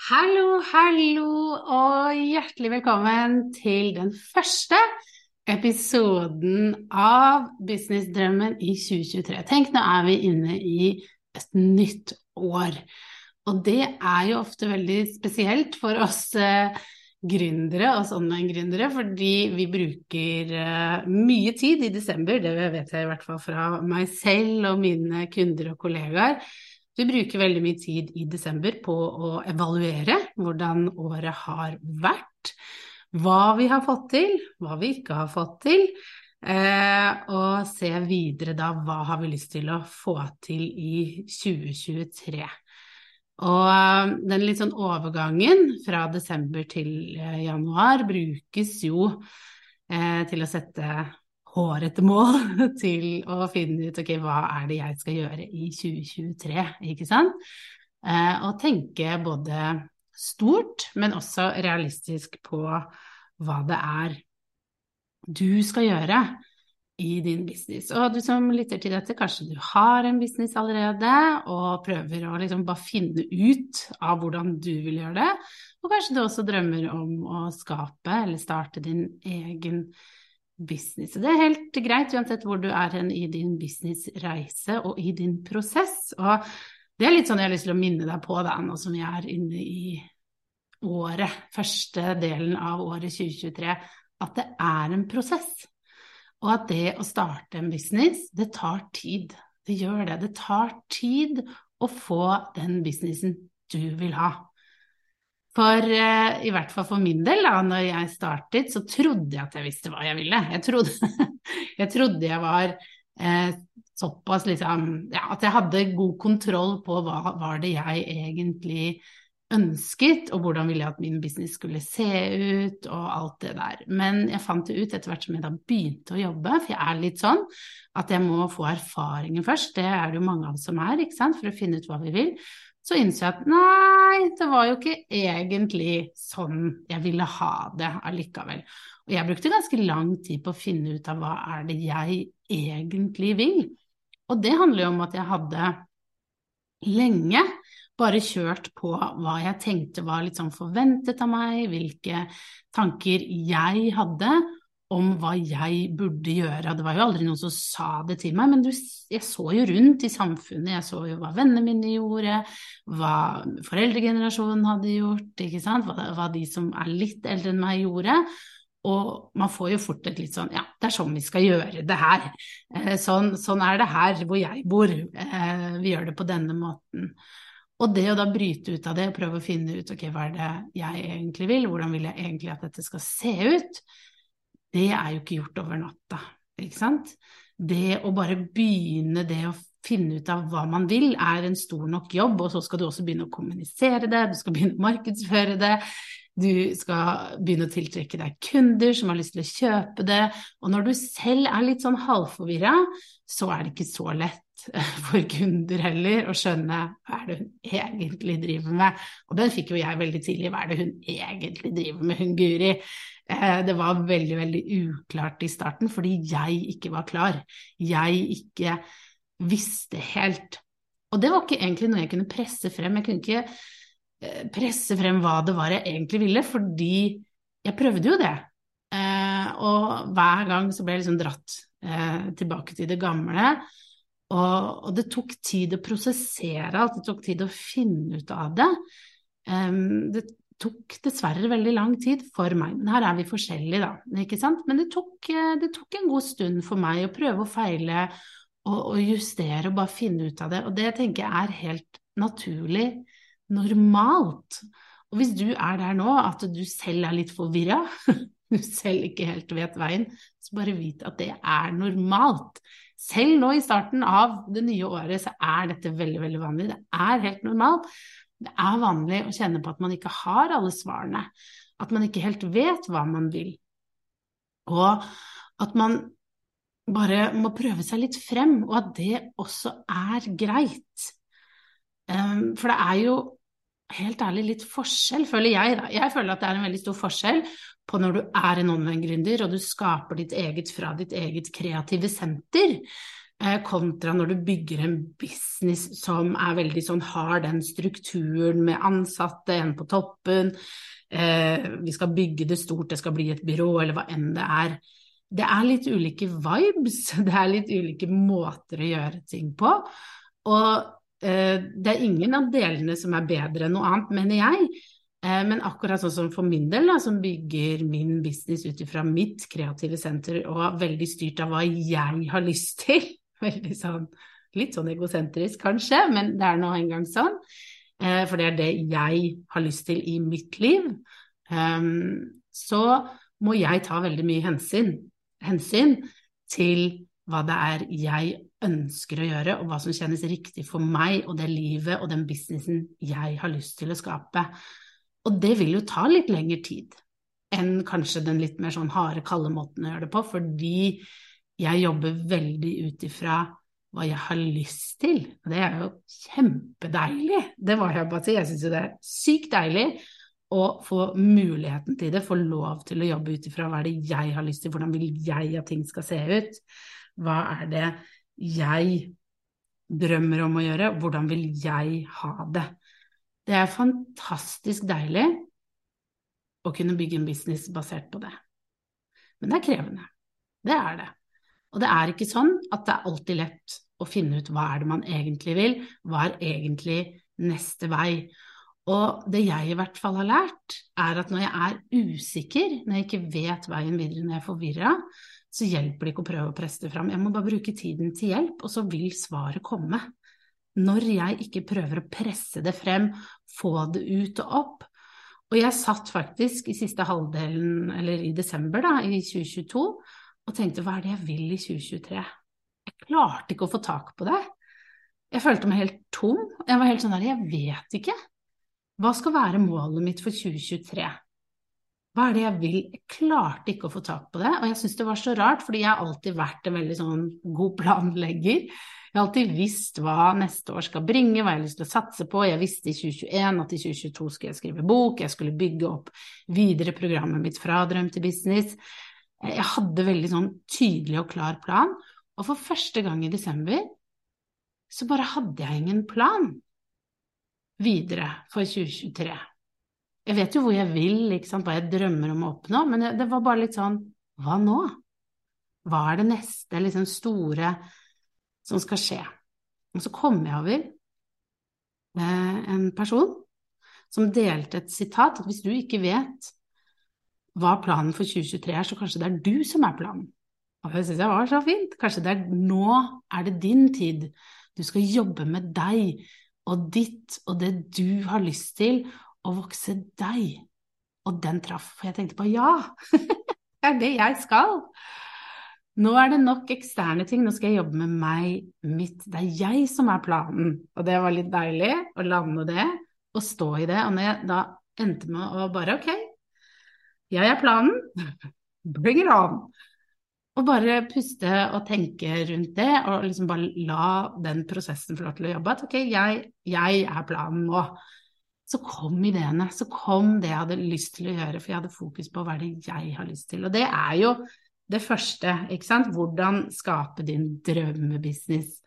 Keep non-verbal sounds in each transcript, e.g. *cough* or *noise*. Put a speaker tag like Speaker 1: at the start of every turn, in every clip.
Speaker 1: Hallo, hallo, og hjertelig velkommen til den første episoden av Businessdrømmen i 2023. Tenk, nå er vi inne i et nytt år. Og det er jo ofte veldig spesielt for oss eh, gründere, oss online-gründere, fordi vi bruker eh, mye tid i desember, det vet jeg i hvert fall fra meg selv og mine kunder og kollegaer vi bruker veldig mye tid i desember på å evaluere hvordan året har vært, hva vi har fått til, hva vi ikke har fått til, eh, og se videre da hva har vi lyst til å få til i 2023. Og eh, den litt sånn overgangen fra desember til eh, januar brukes jo til å sette hårete mål *laughs* til å finne ut ok, hva er det jeg skal gjøre i 2023, ikke sant? Eh, og tenke både stort, men også realistisk på hva det er du skal gjøre i din business. Og du som lytter til dette, kanskje du har en business allerede og prøver å liksom bare finne ut av hvordan du vil gjøre det. Og kanskje du også drømmer om å skape eller starte din egen business business. Det er helt greit uansett hvor du er hen i din businessreise og i din prosess. Og det er litt sånn jeg har lyst til å minne deg på da, nå som vi er inne i året, første delen av året 2023, at det er en prosess. Og at det å starte en business, det tar tid. Det gjør det. Det tar tid å få den businessen du vil ha. For uh, i hvert fall for min del, da når jeg startet, så trodde jeg at jeg visste hva jeg ville. Jeg trodde *laughs* jeg, trodde jeg var uh, såpass liksom Ja, at jeg hadde god kontroll på hva var det jeg egentlig ønsket, og hvordan ville jeg at min business skulle se ut, og alt det der. Men jeg fant det ut etter hvert som jeg da begynte å jobbe, for jeg er litt sånn at jeg må få erfaringen først. Det er det jo mange av oss som er, ikke sant, for å finne ut hva vi vil så innså jeg at nei, det var jo ikke egentlig sånn jeg ville ha det allikevel. Og jeg brukte ganske lang tid på å finne ut av hva er det jeg egentlig vil. Og det handler jo om at jeg hadde lenge bare kjørt på hva jeg tenkte var litt sånn forventet av meg, hvilke tanker jeg hadde, om hva jeg burde gjøre. Det var jo aldri noen som sa det til meg, men du, jeg så jo rundt i samfunnet. Jeg så jo hva vennene mine gjorde, hva foreldregenerasjonen hadde gjort? Hva, hva, de som er litt eldre enn meg, gjorde. Og man får jo fort et litt sånn ja, det er sånn vi skal gjøre det her. Eh, sånn, sånn, er det her hvor jeg bor. Eh, vi gjør det på denne måten. Og det å da bryte ut av det og prøve å finne ut ok, hva er det jeg egentlig vil, hvordan vil jeg egentlig at dette skal se ut, det er jo ikke gjort over natta, ikke sant. Det å bare begynne det å finne ut av hva man vil, er en stor nok jobb, og så skal du også begynne å kommunisere det, du skal begynne å markedsføre det, du skal begynne å tiltrekke deg kunder som har lyst til å kjøpe det, og når du selv er litt sånn halvforvirra, så er det ikke så lett *laughs* for kunder heller å skjønne hva er det hun egentlig driver med. Og den fikk jo jeg veldig tidlig, hva er det hun egentlig driver med, hun Guri. Eh, det var veldig, veldig uklart i starten fordi jeg ikke var klar. Jeg ikke visste helt. Og det var ikke egentlig noe jeg kunne presse frem. Jeg kunne ikke eh, presse frem hva det var jeg egentlig ville, fordi jeg prøvde jo det. Eh, og hver gang så ble jeg liksom dratt tilbake til det gamle. Og, og, det tok tid å prosessere alt, det tok tid å finne ut av det. Um, det tok dessverre veldig lang tid for meg. Men her er vi forskjellige, da, ikke sant. Men det tok, eh, det tok en god stund for meg å prøve å feile og, og justere og bare finne ut av det. Og det tenker jeg er helt naturlig, normalt. Og hvis du er der nå at du selv er litt forvirra, *laughs* du selv ikke helt vet veien, så bare vit at det er normalt. Selv nå i starten av det nye året så er dette veldig, veldig vanlig. Det er helt normalt. Det er vanlig å kjenne på at man ikke har alle svarene. At man ikke helt vet hva man vil. Og at man bare må prøve seg litt frem, og at det også er greit. Um, for det er jo helt ærlig litt forskjell, føler jeg. Da. Jeg føler at det er en veldig stor forskjell på når du er en online-gründer og du skaper ditt eget fra ditt eget kreative senter, eh, kontra når du bygger en business som er veldig sånn, har den strukturen med ansatte, en på toppen, eh, vi skal bygge det stort, det skal bli et byrå, eller hva enn det er. Det er litt ulike vibes, *laughs* det er litt ulike måter å gjøre ting på. Og det er ingen av delene som er bedre enn noe annet, mener jeg. Eh, men akkurat sånn som for min del, da, som bygger min business ut ifra mitt kreative senter og er veldig styrt av hva jeg har lyst til, *laughs* veldig sånn, litt sånn egosentrisk kanskje, men det er nå engang sånn, eh, for det er det jeg har lyst til i mitt liv, så må jeg ta veldig mye hensyn, hensyn til hva det er jeg ønsker å gjøre, og hva som kjennes riktig for meg og det livet og den businessen jeg har lyst til å skape. Og det vil jo ta litt lengre tid enn kanskje den litt mer sånn harde, kalde måten å gjøre det på, fordi jeg jobber veldig ut ifra hva jeg har lyst til. Og det er jo kjempedeilig, det må jeg bare si. Jeg syns jo det er sykt deilig å få muligheten til det, få lov til å jobbe ut ifra hva er det jeg har lyst til, hvordan vil jeg at ting skal se ut. Hva er det jeg drømmer om å gjøre? Hvordan vil jeg ha det? Det er fantastisk deilig å kunne bygge en business basert på det. Men det er krevende. Det er det. Og det er ikke sånn at det er alltid lett å finne ut hva er det man egentlig vil, hva er egentlig neste vei. Og det jeg i hvert fall har lært, er at når jeg er usikker, når jeg ikke vet veien videre, når jeg er forvirra, så hjelper det ikke å prøve å presse det fram. Jeg må bare bruke tiden til hjelp, og så vil svaret komme. Når jeg ikke prøver å presse det frem, få det ut og opp. Og jeg satt faktisk i siste halvdelen, eller i desember da, i 2022, og tenkte hva er det jeg vil i 2023? Jeg klarte ikke å få tak på det. Jeg følte meg helt tom. Jeg var helt sånn der, jeg vet ikke. Hva skal være målet mitt for 2023? Hva er det jeg vil? Jeg klarte ikke å få tak på det, og jeg syns det var så rart, fordi jeg har alltid vært en veldig sånn god planlegger. Jeg har alltid visst hva neste år skal bringe, hva jeg har lyst til å satse på. Jeg visste i 2021 at i 2022 skulle jeg skrive bok, jeg skulle bygge opp videre programmet mitt fra drøm til business. Jeg hadde veldig sånn tydelig og klar plan, og for første gang i desember så bare hadde jeg ingen plan videre for 2023. Jeg vet jo hvor jeg vil, hva jeg drømmer om å oppnå, men det var bare litt sånn Hva nå? Hva er det neste liksom store som skal skje? Og så kom jeg over eh, en person som delte et sitat at hvis du ikke vet hva planen for 2023 er, så kanskje det er du som er planen. Og det syns jeg var så fint. Kanskje det er nå er det din tid. Du skal jobbe med deg og ditt og det du har lyst til, å vokse deg. Og den traff, for jeg tenkte på ja, *laughs* det er det jeg skal. Nå er det nok eksterne ting, nå skal jeg jobbe med meg, mitt. Det er jeg som er planen. Og det var litt deilig å lande det og stå i det. Og når jeg da endte med å bare ok, jeg er planen, *laughs* bring it on. Og bare puste og tenke rundt det, og liksom bare la den prosessen få lov til å jobbe. At ok, jeg, jeg er planen nå så kom ideene. Så kom det jeg hadde lyst til å gjøre, for jeg hadde fokus på hva det jeg har lyst til. Og det er jo det første, ikke sant. Hvordan skape din drømmebusiness,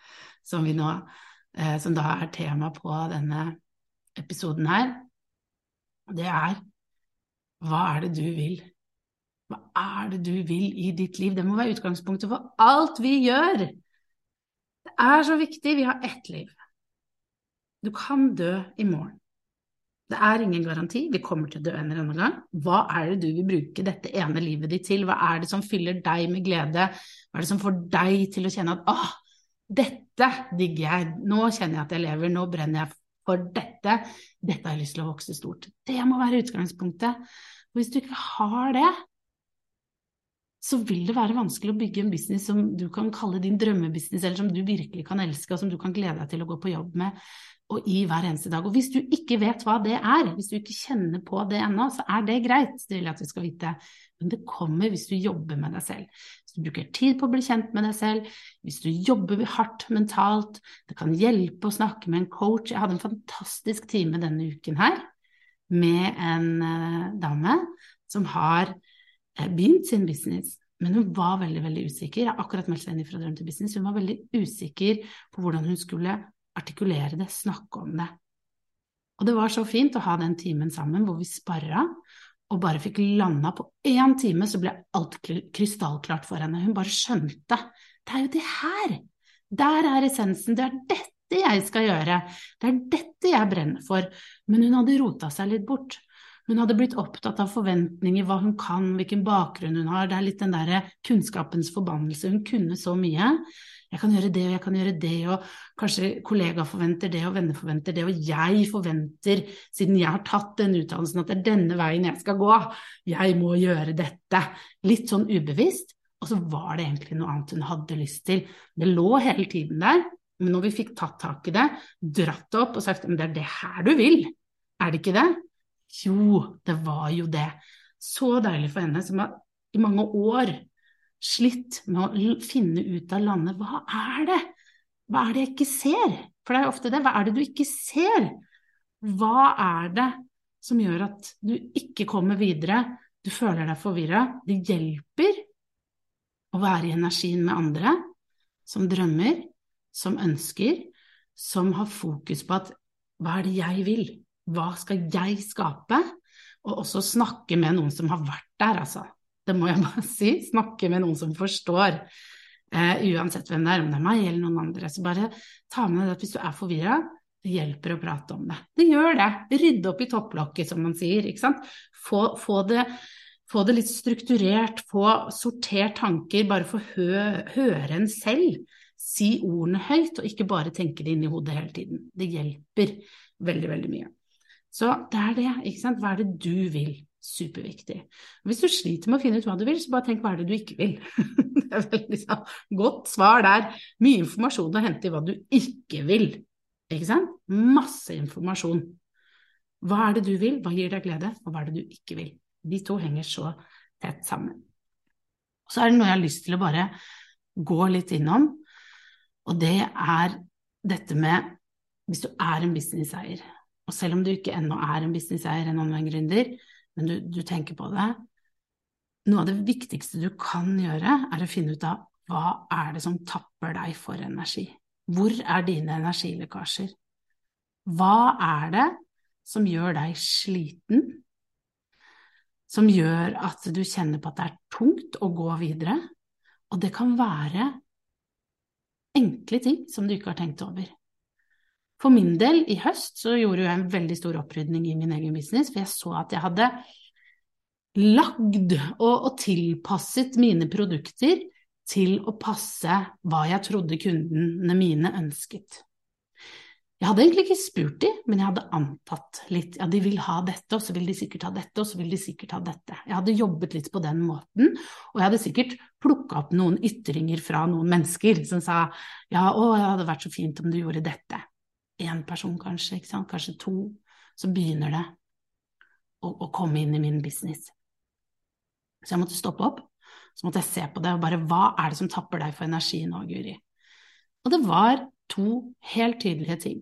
Speaker 1: som, vi nå, eh, som da er tema på denne episoden her. Det er hva er det du vil? Hva er det du vil i ditt liv? Det må være utgangspunktet for alt vi gjør. Det er så viktig. Vi har ett liv. Du kan dø i morgen. Det er ingen garanti, vi kommer til å dø en eller annen gang. Hva er det du vil bruke dette ene livet ditt til? Hva er det som fyller deg med glede? Hva er det som får deg til å kjenne at åh, dette digger jeg, nå kjenner jeg at jeg lever, nå brenner jeg for dette, dette har jeg lyst til å vokse stort. Det må være utgangspunktet. Og hvis du ikke har det, så vil det være vanskelig å bygge en business som du kan kalle din drømmebusiness, eller som du virkelig kan elske, og som du kan glede deg til å gå på jobb med og i hver eneste dag. Og hvis du ikke vet hva det er, hvis du ikke kjenner på det ennå, så er det greit, det vil jeg at du skal vite. Men det kommer hvis du jobber med deg selv. Hvis du bruker tid på å bli kjent med deg selv, hvis du jobber hardt mentalt, det kan hjelpe å snakke med en coach. Jeg hadde en fantastisk time denne uken her med en uh, dame som har uh, begynt sin business. Men hun var veldig veldig usikker. Jeg har akkurat meldt seg inn fra Drøm til business. Hun var veldig usikker på hvordan hun skulle artikulere det, snakke om det. Og det var så fint å ha den timen sammen hvor vi sparra og bare fikk landa på én time, så ble alt krystallklart for henne. Hun bare skjønte. Det er jo det her! Der er essensen. Det er dette jeg skal gjøre. Det er dette jeg brenner for. Men hun hadde rota seg litt bort. Hun hadde blitt opptatt av forventninger, hva hun kan, hvilken bakgrunn hun har. Det er litt den derre kunnskapens forbannelse. Hun kunne så mye. Jeg kan gjøre det, og jeg kan gjøre det, og kanskje kollegaer forventer det, og venner forventer det, og jeg forventer, siden jeg har tatt den utdannelsen, at det er denne veien jeg skal gå. Jeg må gjøre dette. Litt sånn ubevisst. Og så var det egentlig noe annet hun hadde lyst til. Det lå hele tiden der, men når vi fikk tatt tak i det, dratt det opp og sagt men det er det her du vil, er det ikke det? Jo, det var jo det. Så deilig for henne som har i mange år slitt med å finne ut av landet hva er det? Hva er det jeg ikke ser? For det er jo ofte det. Hva er det du ikke ser? Hva er det som gjør at du ikke kommer videre? Du føler deg forvirra. Det hjelper å være i energien med andre som drømmer, som ønsker, som har fokus på at hva er det jeg vil? Hva skal jeg skape? Og også snakke med noen som har vært der, altså det må jeg bare *laughs* si, snakke med noen som forstår. Eh, uansett hvem det er, om det er meg eller noen andre. Så bare ta med deg at hvis du er forvirra, det hjelper å prate om det. Det gjør det. Rydde opp i topplokket, som man sier. ikke sant? Få, få, det, få det, litt strukturert, få sortert tanker, bare få hø, høre en selv. Si ordene høyt, og ikke bare tenke det inn i hodet hele tiden. Det hjelper veldig, veldig mye. Så det er det, ikke sant. Hva er det du vil? Superviktig. Hvis du sliter med å finne ut hva du vil, så bare tenk hva er det du ikke vil. *laughs* det er veldig sånn, godt svar der. Mye informasjon å hente i hva du ikke vil. Ikke sant? Masse informasjon. Hva er det du vil, hva gir deg glede, og hva er det du ikke vil? De to henger så tett sammen. Så er det noe jeg har lyst til å bare gå litt innom, og det er dette med hvis du er en businesseier, og selv om du ikke ennå er en businesseier, en online-gründer, men du, du tenker på det. Noe av det viktigste du kan gjøre, er å finne ut av hva er det som tapper deg for energi? Hvor er dine energilekkasjer? Hva er det som gjør deg sliten? Som gjør at du kjenner på at det er tungt å gå videre? Og det kan være enkle ting som du ikke har tenkt over. For min del, i høst, så gjorde jeg en veldig stor opprydning i min egen business, for jeg så at jeg hadde lagd og, og tilpasset mine produkter til å passe hva jeg trodde kundene mine ønsket. Jeg hadde egentlig ikke spurt dem, men jeg hadde antatt litt. Ja, de vil ha dette, og så vil de sikkert ha dette, og så vil de sikkert ha dette. Jeg hadde jobbet litt på den måten, og jeg hadde sikkert plukka opp noen ytringer fra noen mennesker som sa ja, å, det hadde vært så fint om du gjorde dette én person, kanskje, kanskje to, så begynner det å, å, komme inn i min business. Så jeg måtte stoppe opp, så måtte jeg se på det og bare hva er det som tapper deg for energi nå, Guri? Og det var to helt tydelige ting.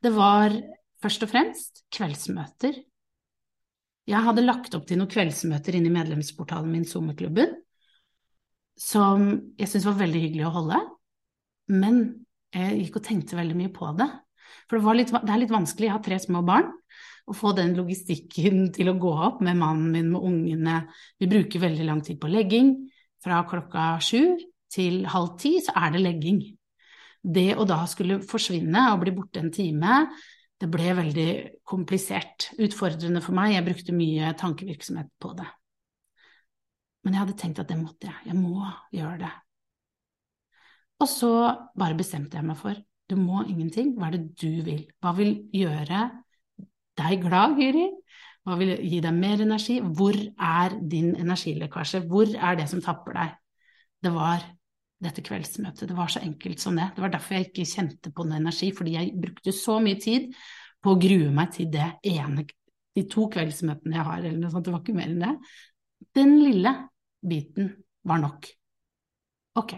Speaker 1: Det var først og fremst kveldsmøter. Jeg hadde lagt opp til noen kveldsmøter inne i medlemsportalen min, SoMe-klubben, som jeg syntes var veldig hyggelig å holde, men jeg gikk og tenkte veldig mye på det. For det, litt, det, er litt vanskelig, jeg har tre små barn, å få den logistikken *laughs* til å gå opp med mannen min, med ungene. Vi bruker veldig lang tid på legging. Fra klokka sju til halv ti så er det legging. Det å da skulle forsvinne og bli borte en time, det ble veldig komplisert, utfordrende for meg. Jeg brukte mye tankevirksomhet på det. Men jeg hadde tenkt at det måtte jeg. Jeg må gjøre det. Og så bare bestemte jeg meg for du må ingenting. Hva er det du vil? Hva vil gjøre deg glad, Guri? Hva vil gi deg mer energi? Hvor er din energilekkasje? Hvor er det som tapper deg? Det var dette kveldsmøtet. Det var så enkelt som det. Det var derfor jeg ikke kjente på noe energi, fordi jeg brukte så mye tid på å grue meg til det ene, de to kveldsmøtene jeg har, eller noe sånt. Det var ikke mer enn det. Den lille biten var nok. Ok.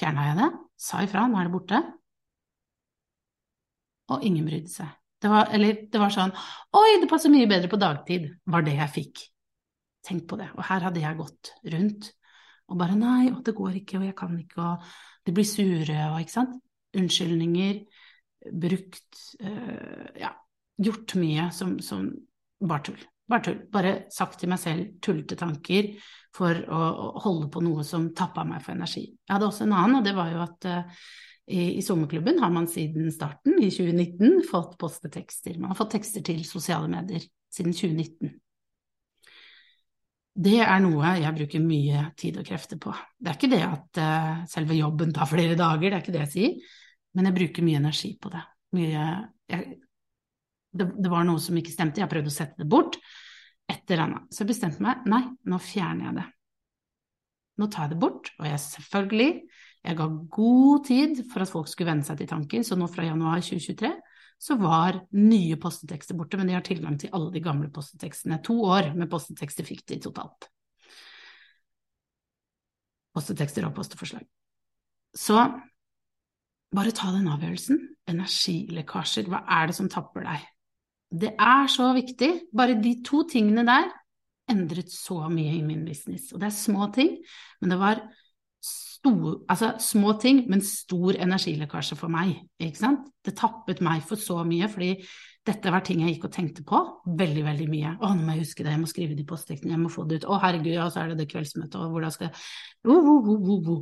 Speaker 1: Fjerna jeg det, sa ifra, nå er det borte. Og ingen brydde seg. Det var, eller det var sånn Oi, det passer mye bedre på dagtid, var det jeg fikk. Tenk på det. Og her hadde jeg gått rundt og bare nei, og det går ikke, og jeg kan ikke, og de blir sure, og ikke sant. Unnskyldninger, brukt øh, ja, gjort mye som, som bare tull. Bare tull. Bare sagt til meg selv tullete tanker for å, å holde på noe som tappa meg for energi. Jeg hadde også en annen, og det var jo at uh, i, i sommerklubben har man siden starten, i 2019, fått postetekster. Man har fått tekster til sosiale medier siden 2019 det er noe jeg bruker mye tid og krefter på. Det er ikke det at uh, selve jobben tar flere dager, det er ikke det jeg sier, men jeg bruker mye energi på det. Mye, jeg, det, det, var noe som ikke stemte, jeg prøvde å sette det bort, et eller. Så jeg bestemte meg, nei, nå fjerner jeg det. Nå tar jeg det bort, og jeg selvfølgelig, jeg ga god tid for at folk skulle venne seg til tanken, så nå fra januar 2023 så var nye postetekster borte, men de har tilgang til alle de gamle postetekstene. To år med postetekster fikk de totalt. Postetekster og posteforslag. Så bare ta den avgjørelsen. Energilekkasjer, hva er det som tapper deg? Det er så viktig. Bare de to tingene der endret så mye i min business. Og det er små ting, men det var stor, altså små ting, men stor energilekkasje for meg. Ikke sant? Det tappet meg for så mye, fordi dette var ting jeg gikk og tenkte på veldig, veldig mye. Å, nå må jeg huske det, jeg må skrive det i postteksten, jeg må få det ut. Å, herregud, ja, så er det det kveldsmøtet, og hvordan skal jeg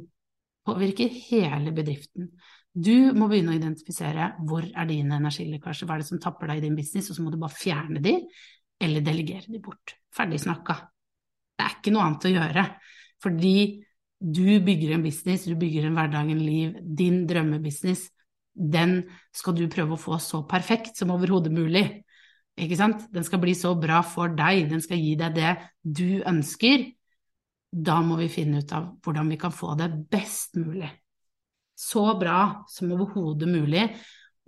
Speaker 1: Påvirker hele bedriften. Du må begynne å identifisere hvor er dine energilekkasjer, hva er det som tapper deg i din business, og så må du bare fjerne de, eller delegere de bort. Ferdig snakka. Det er ikke noe annet å gjøre. Fordi du bygger en business, du bygger en hverdag, en liv, din drømmebusiness, den skal du prøve å få så perfekt som overhodet mulig. Ikke sant? Den skal bli så bra for deg, den skal gi deg det du ønsker. Da må vi finne ut av hvordan vi kan få det best mulig. Så bra som overhodet mulig,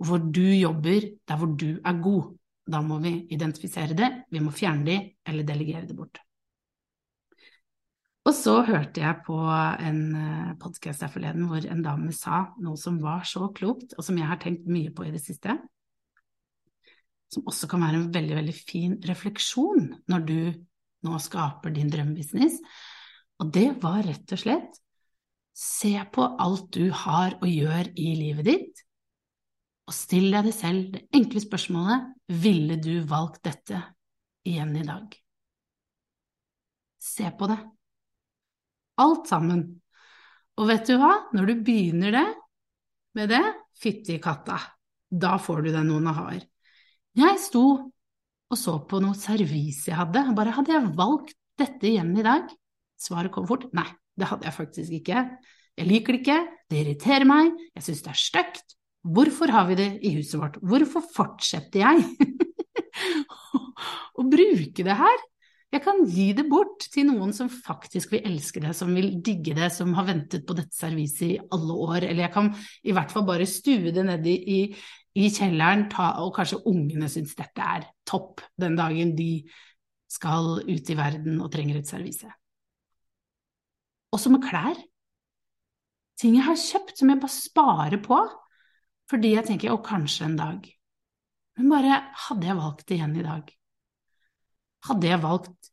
Speaker 1: hvor du jobber der hvor du er god. Da må vi identifisere det, vi må fjerne det eller delegere det bort. Og så hørte jeg på en eh, podkast der forleden hvor en dame sa noe som var så klokt, og som jeg har tenkt mye på i det siste. Som også kan være en veldig, veldig fin refleksjon når du nå skaper din drømmebusiness. Og det var rett og slett se på alt du har og gjør i livet ditt, og still deg det selv det enkle spørsmålet ville du valgt dette igjen i dag? Se på det. Alt sammen. Og vet du hva, når du begynner det med det, fytti katta, da får du deg noen aha-er. Jeg sto og så på noe servis jeg hadde, bare hadde jeg valgt dette igjen i dag? Svaret kom fort, nei, det hadde jeg faktisk ikke. Jeg liker det ikke, det irriterer meg, jeg syns det er stygt. Hvorfor har vi det i huset vårt? Hvorfor fortsetter jeg *laughs* å bruke det her? Jeg kan gi det bort til noen som faktisk vil elske det, som vil digge det, som har ventet på dette serviset i alle år. Eller jeg kan i hvert fall bare stue det ned i, i, i kjelleren, ta, og kanskje ungene syns dette er topp den dagen de skal ut i verden og trenger et servise. Også med klær. Ting jeg har kjøpt som jeg bare sparer på fordi jeg tenker å, kanskje en dag. Men bare hadde jeg valgt det igjen i dag? Hadde jeg valgt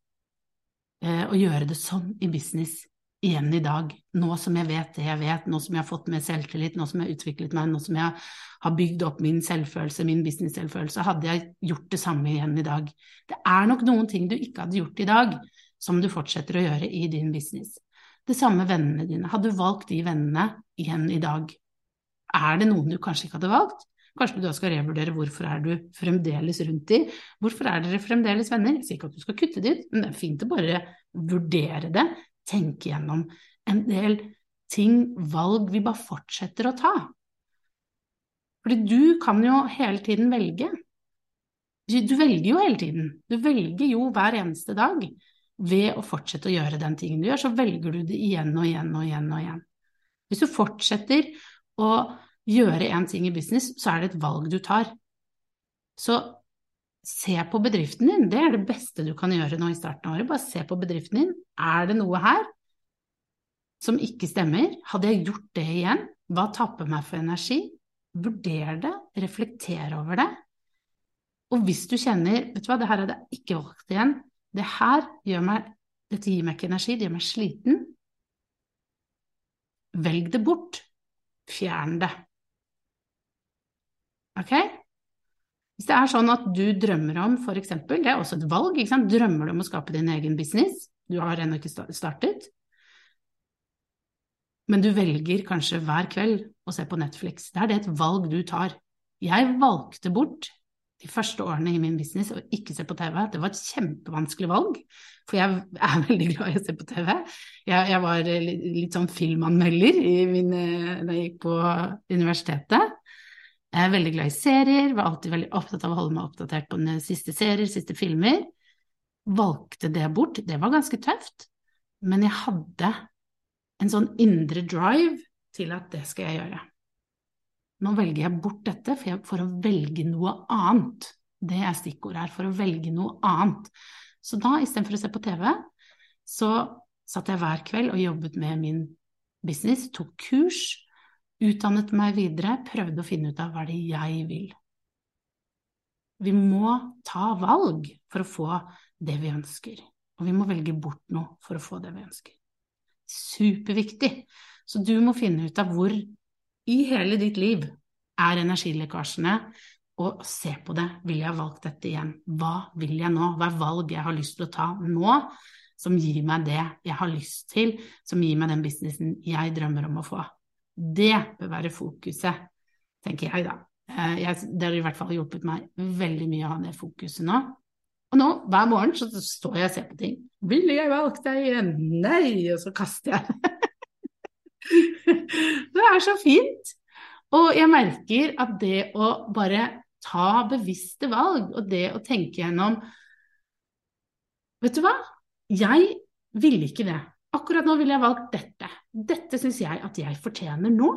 Speaker 1: eh, å gjøre det sånn i business igjen i dag, nå som jeg vet det jeg vet, nå som jeg har fått mer selvtillit, nå som jeg har utviklet meg, nå som jeg har bygd opp min selvfølelse, min business-selvfølelse, hadde jeg gjort det samme igjen i dag. Det er nok noen ting du ikke hadde gjort i dag, som du fortsetter å gjøre i din business. Det samme vennene dine. Hadde du valgt de vennene igjen i dag? Er det noen du kanskje ikke hadde valgt? Kanskje du da skal revurdere hvorfor er du fremdeles rundt de, hvorfor er dere fremdeles venner? Jeg sier ikke at du skal kutte de ut, men det er fint å bare vurdere det, tenke gjennom en del ting, valg vi bare fortsetter å ta. Fordi du kan jo hele tiden velge. Du velger jo hele tiden. Du velger jo hver eneste dag. Ved å fortsette å gjøre den tingen du gjør, så velger du det igjen og igjen og igjen og igjen. Hvis du fortsetter å gjøre én ting i business, så er det et valg du tar. Så se på bedriften din, det er det beste du kan gjøre nå i starten av året. Bare se på bedriften din. Er det noe her som ikke stemmer? Hadde jeg gjort det igjen? Hva tapper meg for energi? Vurder det, reflekter over det. Og hvis du kjenner vet du hva, det her hadde jeg ikke valgt igjen, det her gjør meg, dette gir meg ikke energi, det gjør meg sliten, velg det bort. Fjern det. Ok? Hvis det er sånn at du drømmer om eksempel, det er også et valg, drømmer du om å skape din egen business, du har ennå ikke startet, men du velger kanskje hver kveld å se på Netflix. Da er det et valg du tar. Jeg valgte bort de første årene i min business å ikke se på TV. Det var et kjempevanskelig valg, for jeg er *laughs* veldig glad i å se på TV. Jeg, jeg var litt, litt sånn filmanmelder da jeg gikk på universitetet. Jeg er veldig glad i serier, var alltid veldig opptatt av å holde meg oppdatert på den siste serier, siste filmer. Valgte det bort. Det var ganske tøft, men jeg hadde en sånn indre drive til at det skal jeg gjøre. Nå velger jeg bort dette for, jeg, for å velge noe annet. Det er stikkordet her, for å velge noe annet. Så da, istedenfor å se på TV, så satt jeg hver kveld og jobbet med min business, tok kurs, utdannet meg videre, prøvde å finne ut av hva det er jeg vil. Vi må ta valg for å få det vi ønsker, og vi må velge bort noe for å få det vi ønsker. Superviktig. Så du må finne ut av hvor i hele ditt liv er energilekkasjene, og se på det. Vil jeg ha valgt dette igjen? Hva vil jeg nå? Hva er valg jeg har lyst til å ta nå, som gir meg det jeg har lyst til, som gir meg den businessen jeg drømmer om å få? Det bør være fokuset, tenker jeg, da. Eh, jeg, det har i hvert fall hjulpet meg veldig mye å ha det fokuset nå. Og nå, hver morgen, så står jeg og ser på ting. Ville jeg valgt deg igjen? Nei! Og så kaster jeg. *laughs* *laughs* det er så fint. Og jeg merker at det å bare ta bevisste valg, og det å tenke gjennom Vet du hva, jeg ville ikke det. Akkurat nå ville jeg valgt dette. Dette syns jeg at jeg fortjener nå.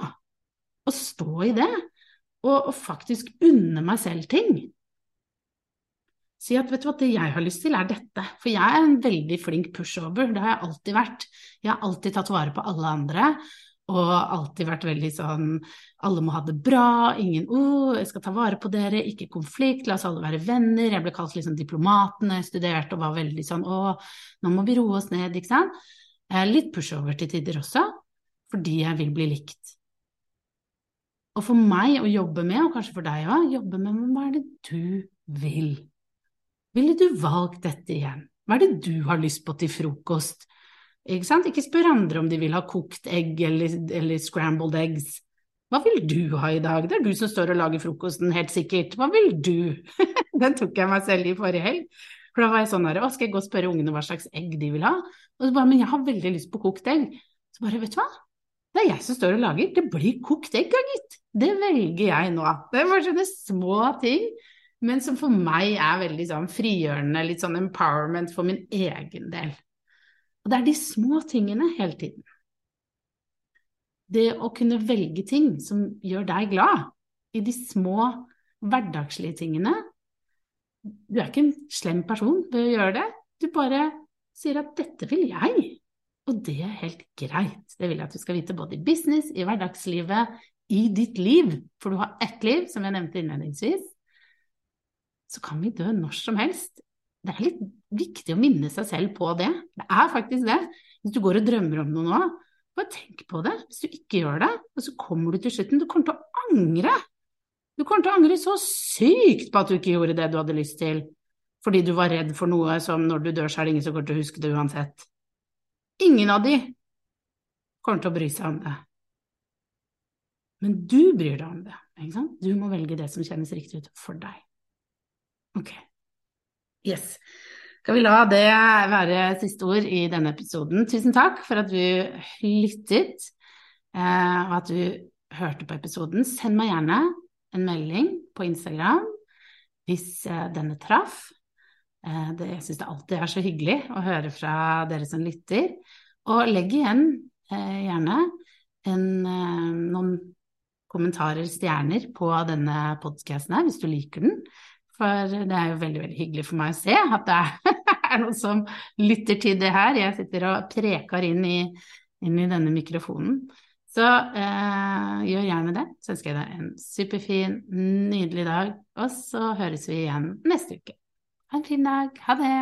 Speaker 1: Å stå i det, og, og faktisk unne meg selv ting. Si at vet du hva, det jeg har lyst til, er dette. For jeg er en veldig flink pushover, det har jeg alltid vært. Jeg har alltid tatt vare på alle andre, og alltid vært veldig sånn alle må ha det bra, ingen oh, jeg skal ta vare på dere, ikke konflikt, la oss alle være venner. Jeg ble kalt liksom diplomaten jeg studerte og var veldig sånn å, nå må vi roe oss ned, ikke sant. Litt pushover til tider også, fordi jeg vil bli likt. Og for meg å jobbe med, og kanskje for deg òg, jobbe med hva er det du vil? Ville du valgt dette igjen? Hva er det du har lyst på til frokost? Ikke? Ikke spør andre om de vil ha kokt egg eller, eller scrambled eggs. Hva vil du ha i dag? Det er du som står og lager frokosten, helt sikkert. Hva vil du? *laughs* Den tok jeg meg selv i forrige helg. For da var jeg sånn her, å, skal jeg gå og spørre ungene hva slags egg de vil ha? Og så bare, men jeg har veldig lyst på kokt egg. Så bare, vet du hva, det er jeg som står og lager, det blir kokt egg, gitt. Det velger jeg nå. Det er bare sånne små ting, men som for meg er veldig sånn frigjørende, litt sånn empowerment for min egen del. Og det er de små tingene hele tiden. Det å kunne velge ting som gjør deg glad, i de små hverdagslige tingene. Du er ikke en slem person ved å gjøre det, du bare sier at 'dette vil jeg', og det er helt greit. Det vil jeg at du skal vite både i business, i hverdagslivet, i ditt liv, for du har ett liv, som jeg nevnte innledningsvis, så kan vi dø når som helst det er litt viktig å minne seg selv på det. Det er faktisk det. Hvis du går og drømmer om noe nå, bare tenk på det. Hvis du ikke gjør det, og så kommer du til slutten, du kommer til å angre. Du kommer til å angre så sykt på at du ikke gjorde det du hadde lyst til, fordi du var redd for noe som når du dør, så er det ingen som kommer til å huske det uansett. Ingen av de kommer til å bry seg om det. Men du bryr deg om det. Du må velge det som kjennes riktig ut for deg. Ok. Yes. Skal vi la det være siste ord i denne episoden. Tusen takk for at du lyttet, eh, og at du hørte på episoden. Send meg gjerne en melding på Instagram hvis eh, denne traff. Eh, det, jeg syns det alltid er så hyggelig å høre fra dere som lytter. Og legg igjen gjerne en, noen kommentarer, stjerner, på denne podkasten her, hvis du liker den. For det er jo veldig, veldig hyggelig for meg å se at det *laughs* er noen som lytter til det her. Jeg sitter og preker inn i, inn i denne mikrofonen. Så eh, gjør gjerne det. Så ønsker jeg deg en superfin, nydelig dag, og så høres vi igjen neste uke. Ha en fin dag. Ha det.